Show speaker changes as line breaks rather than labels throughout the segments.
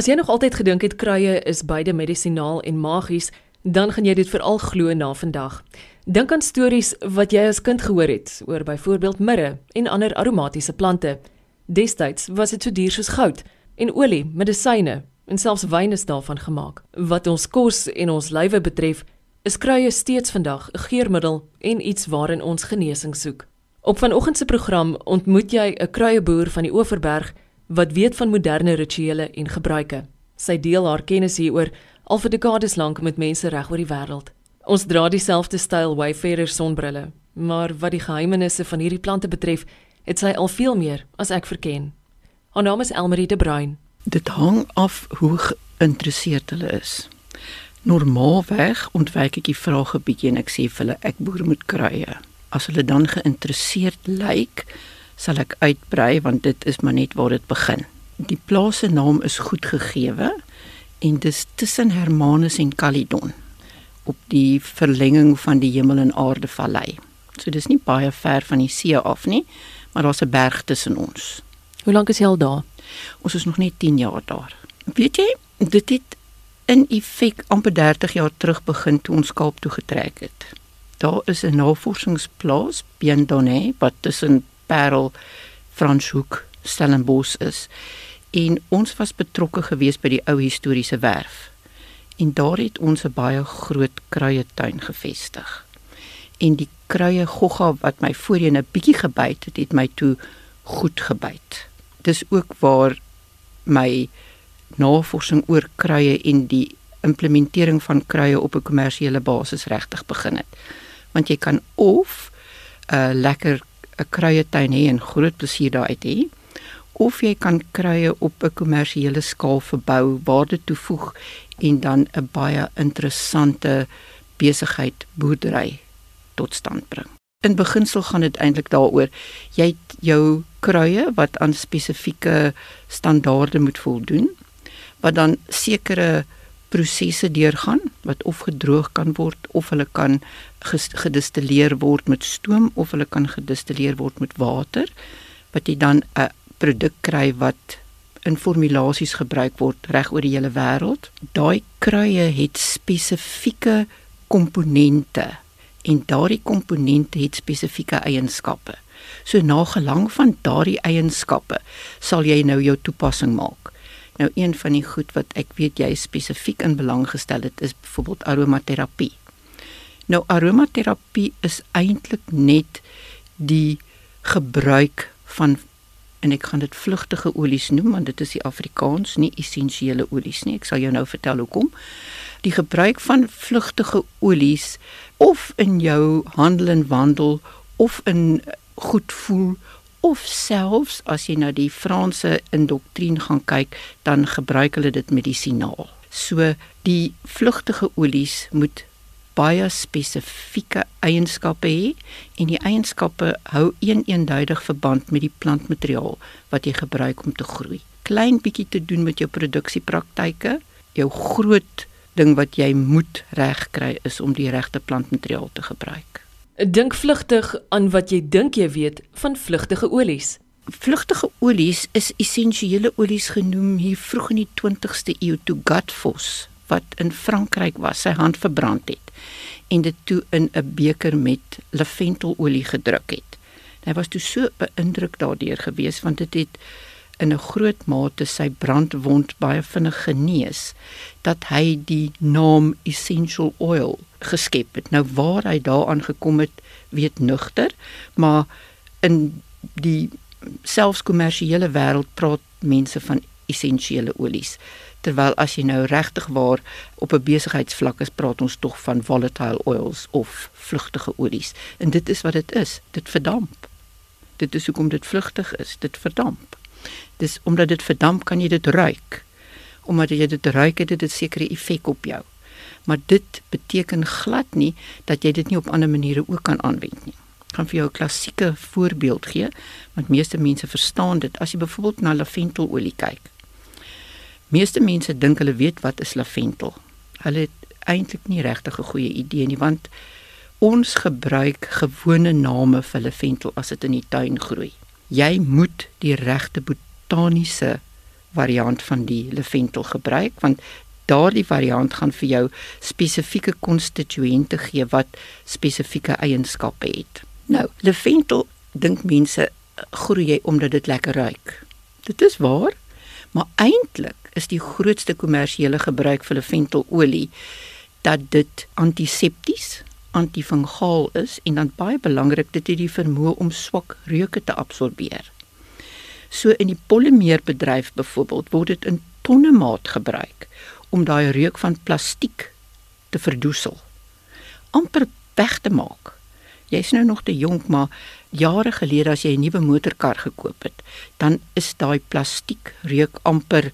As jy nog altyd gedink het kruie is beide medisinaal en magies, dan gaan jy dit veral glo na vandag. Dink aan stories wat jy as kind gehoor het oor byvoorbeeld mirre en ander aromatiese plante. Destyds was dit so duur soos goud en olie, medisyne en selfs wyn is daarvan gemaak. Wat ons kos en ons lywe betref, is kruie steeds vandag 'n geurmiddel en iets waarin ons genesing soek. Op vanoggend se program ontmoet jy 'n kruieboer van die Oeverberg wat weet van moderne rituele en gebruike. Sy deel haar kennis hieroor al vir dekades lank met mense reg oor die wêreld. Ons dra dieselfde styl Wayfarer sonbrille, maar wat die geheimenisse van hierdie plante betref, het sy al veel meer as ek verken. Haar naam is Elmarie de Bruin.
Dit hang af hoe geïnteresseerd hulle is. Normaalweg ontwyk ek die vrae 'n bietjie en ek sê vir hulle ek boer met kruie. As hulle dan geïnteresseerd lyk, sal ek uitbrei want dit is maar net waar dit begin. Die plaas se naam is goed gegeewe en dis tussen Hermanus en Calydon op die verlenging van die hemel en aarde vallei. So dis nie baie ver van die see af nie, maar daar's 'n berg tussen ons.
Hoe lank is jy al daar?
Ons is nog net 10 jaar daar. Weet jy, dit het in effek amper 30 jaar terug begin toe ons Kaap toe getrek het. Daar is 'n navorsingsplaas, Biendonné, wat tussen Parel, Franshoek, Stellenbosch is. En ons was betrokke geweest by die ou historiese werf. En daar het ons 'n baie groot kruietuin gevestig. En die kruie gogga wat my voorheen 'n bietjie gebyt het, het my toe goed gebyt. Dis ook waar my navorsing oor kruie en die implementering van kruie op 'n kommersiële basis regtig begin het. Want jy kan of 'n uh, lekker 'n kruietuin hê en groot plesier daaruit hê of jy kan kruie op 'n kommersiële skaal verbou, waarde toevoeg en dan 'n baie interessante besigheid boerdery tot stand bring. In beginsel gaan dit eintlik daaroor jy jou kruie wat aan spesifieke standaarde moet voldoen wat dan sekere prosesse deurgaan wat of gedroog kan word of hulle kan gedistilleer word met stoom of hulle kan gedistilleer word met water wat jy dan 'n produk kry wat in formulasies gebruik word reg oor die hele wêreld. Daai kruie het spesifieke komponente en daardie komponente het spesifieke eienskappe. So na gelang van daardie eienskappe sal jy nou jou toepassing maak. Nou een van die goed wat ek weet jy spesifiek in belang gestel het is byvoorbeeld aromaterapie. Nou aromaterapie is eintlik net die gebruik van en ek gaan dit vlugtige olies noem want dit is die Afrikaans nie essensiële olies nie ek sal jou nou vertel hoekom die gebruik van vlugtige olies of in jou handel en wandel of in goed voel of selfs as jy na die Franse indoktrien gaan kyk dan gebruik hulle dit medisinaal so die vlugtige olies moet baie spesifieke eienskappe hê en die eienskappe hou een eenduidig verband met die plantmateriaal wat jy gebruik om te groei. Klein bietjie te doen met jou produksiepraktyke, jou groot ding wat jy moet regkry is om die regte plantmateriaal te gebruik.
Dink vlugtig aan wat jy dink jy weet van vlugtige olies.
Vlugtige olies is essensiële olies genoem hier vroeg in die 20ste eeu toe Gatfos wat in Frankryk was, sy hand verbrand het en dit toe in 'n beker met laventelolie gedruk het. Hy was toe so beïndruk daardeur gewees want dit het in 'n groot mate sy brandwond baie vinnig genees dat hy die naam essential oil geskep het. Nou waar hy daaraan gekom het, weet nugter, maar in die selfs kommersiële wêreld praat mense van essensiële olies. Terwyl as jy nou regtig waar op 'n besigheidsvlak is praat ons tog van volatile oils of vlugtige olies. En dit is wat dit is. Dit verdamp. Dit is hoekom dit vlugtig is. Dit verdamp dis omdat dit verdamp kan jy dit ruik omdat jy dit ruik het dit 'n sekere effek op jou maar dit beteken glad nie dat jy dit nie op ander maniere ook kan aanwend nie ek gaan vir jou 'n klassieke voorbeeld gee want meeste mense verstaan dit as jy byvoorbeeld na laventelolie kyk Meeste mense dink hulle weet wat is laventel. Hulle het eintlik nie regtig 'n goeie idee nie want ons gebruik gewone name vir laventel as dit in die tuin groei. Jy moet die regte botaniese variant van die Leventel gebruik want daardie variant gaan vir jou spesifieke konstituente gee wat spesifieke eienskappe het. Nou, Leventel dink mense groei jy omdat dit lekker ruik. Dit is waar, maar eintlik is die grootste kommersiële gebruik vir Leventelolie dat dit antisepties, antifungaal is en dan baie belangrik dit het die vermoë om swak reuke te absorbeer. So in die polymeerbedryf byvoorbeeld word dit in tonne maat gebruik om daai reuk van plastiek te verdoesel. amper weg te maak. Jy's nou nog te jonk, maar jare gelede as jy 'n nuwe motorkar gekoop het, dan is daai plastiek reuk amper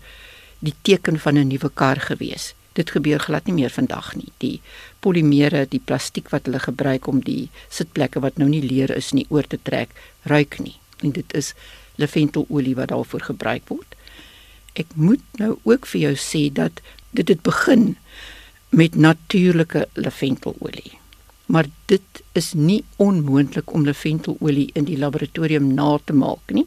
die teken van 'n nuwe kar gewees. Dit gebeur glad nie meer vandag nie. Die polimere, die plastiek wat hulle gebruik om die sitplekke wat nou nie leer is nie oor te trek, ruik nie. En dit is laventelolie wat daarvoor gebruik word. Ek moet nou ook vir jou sê dat dit het begin met natuurlike laventelolie. Maar dit is nie onmoontlik om laventelolie in die laboratorium na te maak nie.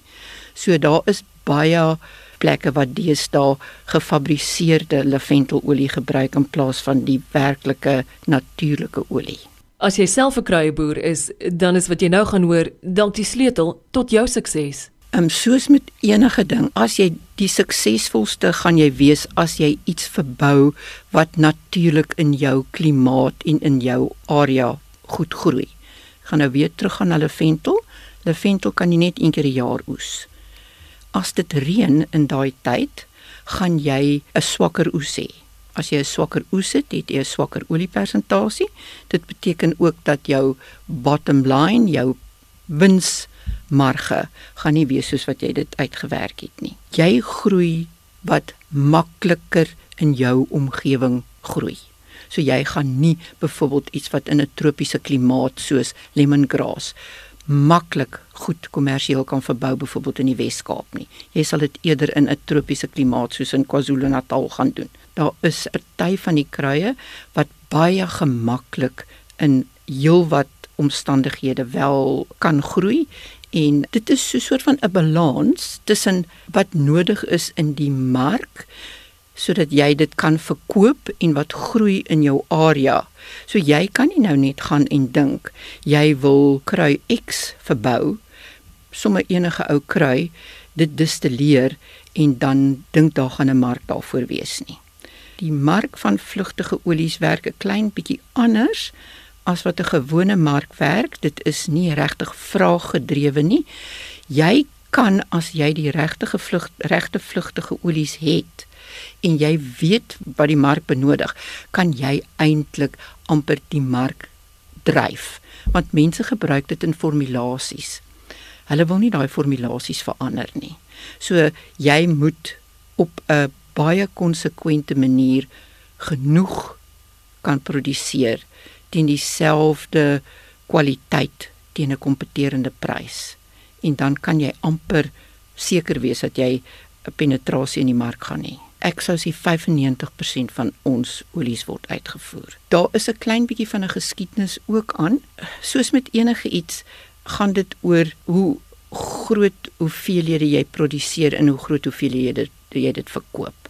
So daar is baie plekke wat deesdae gefabriseerde laventelolie gebruik in plaas van die werklike natuurlike olie.
As jy self 'n kruieboer is, dan is wat jy nou gaan hoor dalk die sleutel tot jou sukses.
Um, soos met enige ding, as jy die suksesvolste gaan jy wees as jy iets verbou wat natuurlik in jou klimaat en in jou area goed groei. Gaan nou weer terug aan hulle ventel. Hulle ventel kan jy net een keer 'n jaar oes. As dit reën in daai tyd, gaan jy 'n swakker oes hê. As jy 'n swakker oes het, het jy 'n swakker oliepersentasie. Dit beteken ook dat jou bottom line, jou wins marge gaan nie wees soos wat jy dit uitgewerk het nie. Jy groei wat makliker in jou omgewing groei. So jy gaan nie byvoorbeeld iets wat in 'n tropiese klimaat soos lemongrass maklik goed kommersieel kan verbou byvoorbeeld in die Wes-Kaap nie. Jy sal dit eerder in 'n tropiese klimaat soos in KwaZulu-Natal gaan doen. Daar is 'n party van die kruie wat baie gemaklik in heelwat omstandighede wel kan groei en dit is so 'n soort van 'n balans tussen wat nodig is in die mark sodat jy dit kan verkoop en wat groei in jou area. So jy kan nie nou net gaan en dink jy wil krui X verbou, sommer enige ou krui, dit distilleer en dan dink daar gaan 'n mark daarvoor wees nie. Die mark van vlugtige olies werk 'n klein bietjie anders as wat 'n gewone mark werk. Dit is nie regtig vraaggedrewe nie. Jy kan as jy die regte vlug regte vlugtige olies het en jy weet wat die mark benodig, kan jy eintlik amper die mark dryf. Want mense gebruik dit in formulasies. Hulle wil nie daai formulasies verander nie. So jy moet op 'n baie konsekwente manier genoeg kan produseer teen dieselfde kwaliteit teen 'n kompeterende prys. En dan kan jy amper seker wees dat jy 'n penetrasie in die mark gaan hê. Ek sou sê 95% van ons olies word uitgevoer. Daar is 'n klein bietjie van 'n geskiedenis ook aan. Soos met enige iets gaan dit oor hoe groot hoeveelhede jy produseer en hoe groot hoeveelhede jy dit verkoop.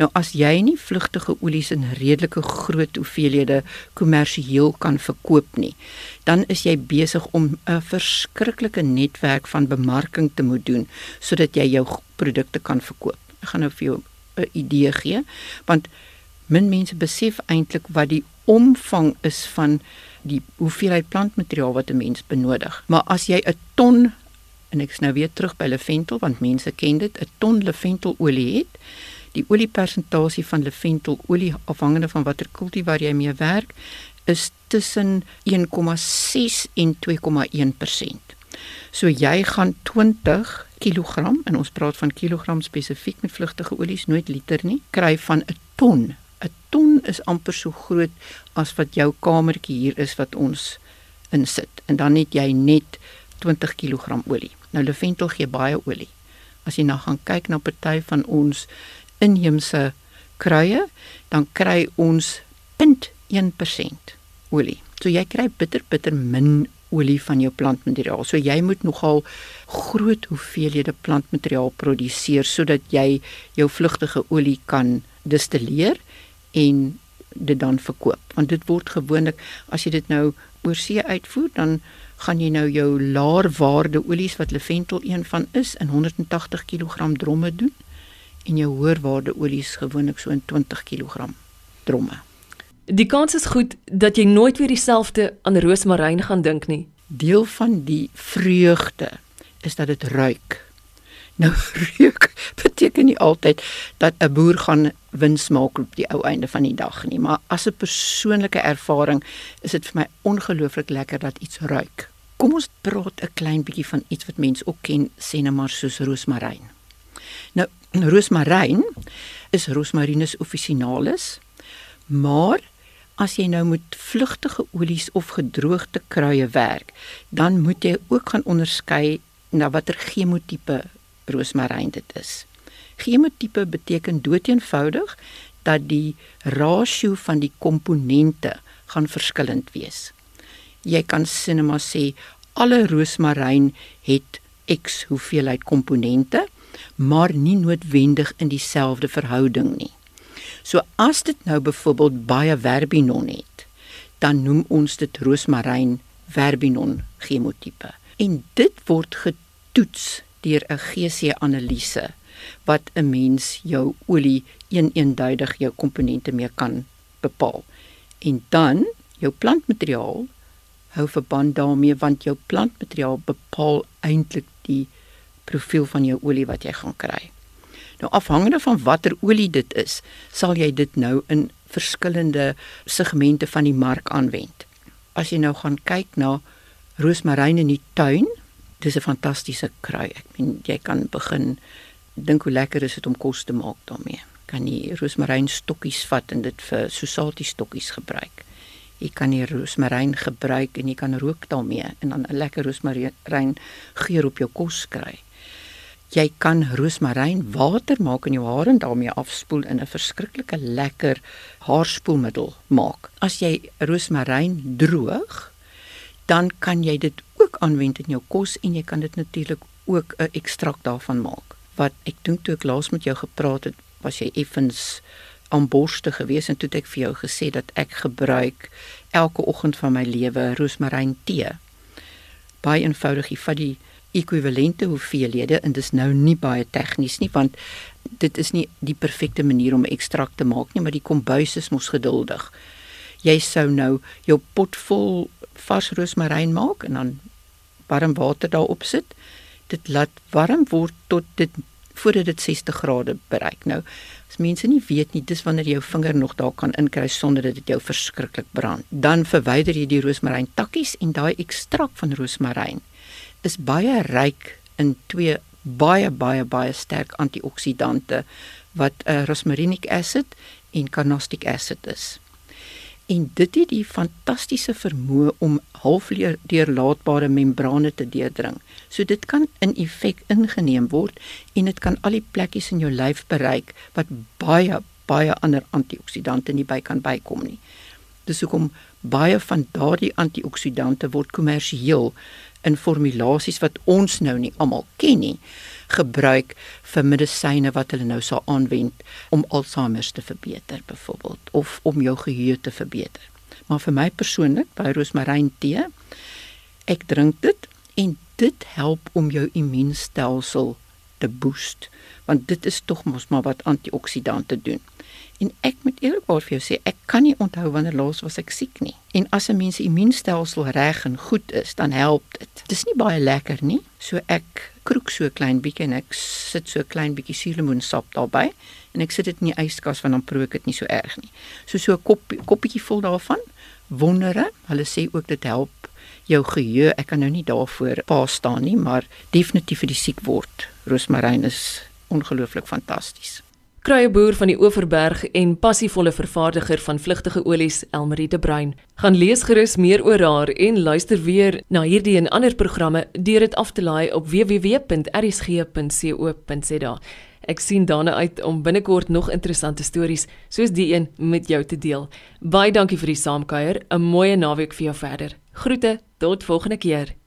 Nou as jy nie vlugtige olies in redelike groot hoeveelhede kommersieel kan verkoop nie, dan is jy besig om 'n verskriklike netwerk van bemarking te moet doen sodat jy jou produkte kan verkoop. Ek gaan nou vir jou 'n idee gee, want min mense besef eintlik wat die omvang is van die hoeveelheid plantmateriaal wat 'n mens benodig. Maar as jy 'n ton en ek is nou weer terug by Leventel want mense ken dit, 'n ton Leventelolie het, die oliepersentasie van laventelolie afhangende van watter kultivar jy mee werk is tussen 1,6 en 2,1%. So jy gaan 20 kg en ons praat van kilogram spesifiek met vlugtige olies nooit liter nie kry van 'n ton. 'n Ton is amper so groot as wat jou kamertjie hier is wat ons insit en dan het jy net 20 kg olie. Nou laventel gee baie olie. As jy nou gaan kyk na party van ons inheemse kruie, dan kry ons 0.1% olie. So jy kry bitter bitter min olie van jou plantmateriaal. So jy moet nogal groot hoeveelhede plantmateriaal produseer sodat jy jou vlugtige olie kan distilleer en dit dan verkoop. Want dit word gewoonlik as jy dit nou oor see uitvoer, dan gaan jy nou jou laer waarde olies wat Leventel een van is in 180 kg dromme doen en jou hoër waarde olies gewoonlik so in 20 kg dromme.
Die kans is goed dat jy nooit weer dieselfde aan roosmaryn gaan dink nie.
Deel van die vreugde is dat dit ruik. Nou reuk beteken nie altyd dat 'n boer gaan wins maak op die ou einde van die dag nie, maar as 'n persoonlike ervaring is dit vir my ongelooflik lekker dat iets ruik. Kom ons praat 'n klein bietjie van iets wat mense ook ken, sê net maar soos roosmaryn. Nou, roosmaryn is Rosmarinus officinalis, maar as jy nou met vlugtige olies of gedroogde kruie werk, dan moet jy ook gaan onderskei na watter chemotipe roosmaryn dit is. Chemotipe beteken doeteenvoudig dat die rasio van die komponente gaan verskillend wees jy kan sinema sê alle roosmaryn het X hoeveelheid komponente, maar nie noodwendig in dieselfde verhouding nie. So as dit nou byvoorbeeld baie verbinon het, dan noem ons dit roosmaryn verbinon chemotipe. En dit word getoets deur 'n GC-analise wat 'n mens jou olie een-eenduidig jou komponente mee kan bepaal. En dan jou plantmateriaal hou verband daarmee want jou plantmateriaal bepaal eintlik die profiel van jou olie wat jy gaan kry. Nou afhangende van watter olie dit is, sal jy dit nou in verskillende segmente van die mark aanwend. As jy nou gaan kyk na roosmaryn in die tuin, dis 'n fantastiese krui. Ek meen jy kan begin dink hoe lekker is dit om kos te maak daarmee. Kan jy roosmaryn stokkies vat en dit vir sosaltie stokkies gebruik. Jy kan die roosmaryn gebruik en jy kan rook daarmee en dan 'n lekker roosmaryn geur op jou kos kry. Jy kan roosmaryn water maak in jou hare en daarmee afspoel in 'n verskriklike lekker haarspoelmiddel maak. As jy roosmaryn droog, dan kan jy dit ook aanwend in jou kos en jy kan dit natuurlik ook 'n ekstrakt daarvan maak. Wat ek dink toe ek laas met jou gepraat het, was jy effens aan borste gewees en toe het ek vir jou gesê dat ek gebruik elke oggend van my lewe roosmaryn tee. Baie eenvoudig, jy vat die ekwivalente hoeveelhede en dis nou nie baie tegnies nie want dit is nie die perfekte manier om ekstrakt te maak nie, maar die kombuis is mos geduldig. Jy sou nou jou pot vol vars roosmaryn maak en dan warm water daarop sit. Dit laat warm word tot dit voordat dit 60 grade bereik. Nou, as mense nie weet nie, dis wanneer jou vinger nog daar kan inkry sonder dat dit jou verskriklik brand. Dan verwyder jy die roosmaryn takkies en daai ekstrak van roosmaryn is baie ryk in twee baie baie baie sterk antioksidante wat uh, rosmarinic acid en carnostic acid is en dit het die fantastiese vermoë om halfdeurlaatbare membrane te deurdring. So dit kan in effek ingeneem word en dit kan al die plekkies in jou lyf bereik wat baie baie ander antioksidante nie by kan bykom nie. Dis hoekom baie van daardie antioksidante word kommersieel in formulasies wat ons nou nie almal ken nie gebruik vir medisyne wat hulle nou sal aanwend om Alzheimer te verbeter byvoorbeeld of om jou geheue te verbeter. Maar vir my persoonlik, by roosmaryn tee, ek drink dit en dit help om jou immuunstelsel te boost want dit is tog mos maar wat antioksidante doen. En ek moet eerlikwaar vir jou sê, ek kan nie onthou wanneer laas was ek siek nie. En as 'n mens se immuunstelsel reg en goed is, dan help dit. Dis nie baie lekker nie. So ek kroek so klein bietjie en ek sit so klein bietjie suurlemoensap daarbey en ek sit dit in die yskas want dan proe ek dit nie so erg nie. So so 'n kop koppietjie vol daarvan. Wondere, hulle sê ook dit help jou geheue. Ek kan nou nie daarvoor pa staan nie, maar definitief vir die siek word. Roosmaryn is ongelooflik fantasties.
Kruieboer van die Oeverberg en passievolle vervaardiger van vlugtige olies Elmarie de Bruin gaan lees gerus meer oor haar en luister weer na hierdie en ander programme deur dit af te laai op www.rsg.co.za. Ek sien daarna uit om binnekort nog interessante stories soos die een met jou te deel. Baie dankie vir die saamkuier. 'n Mooi naweek vir jou verder. Groete Tot volgende keer.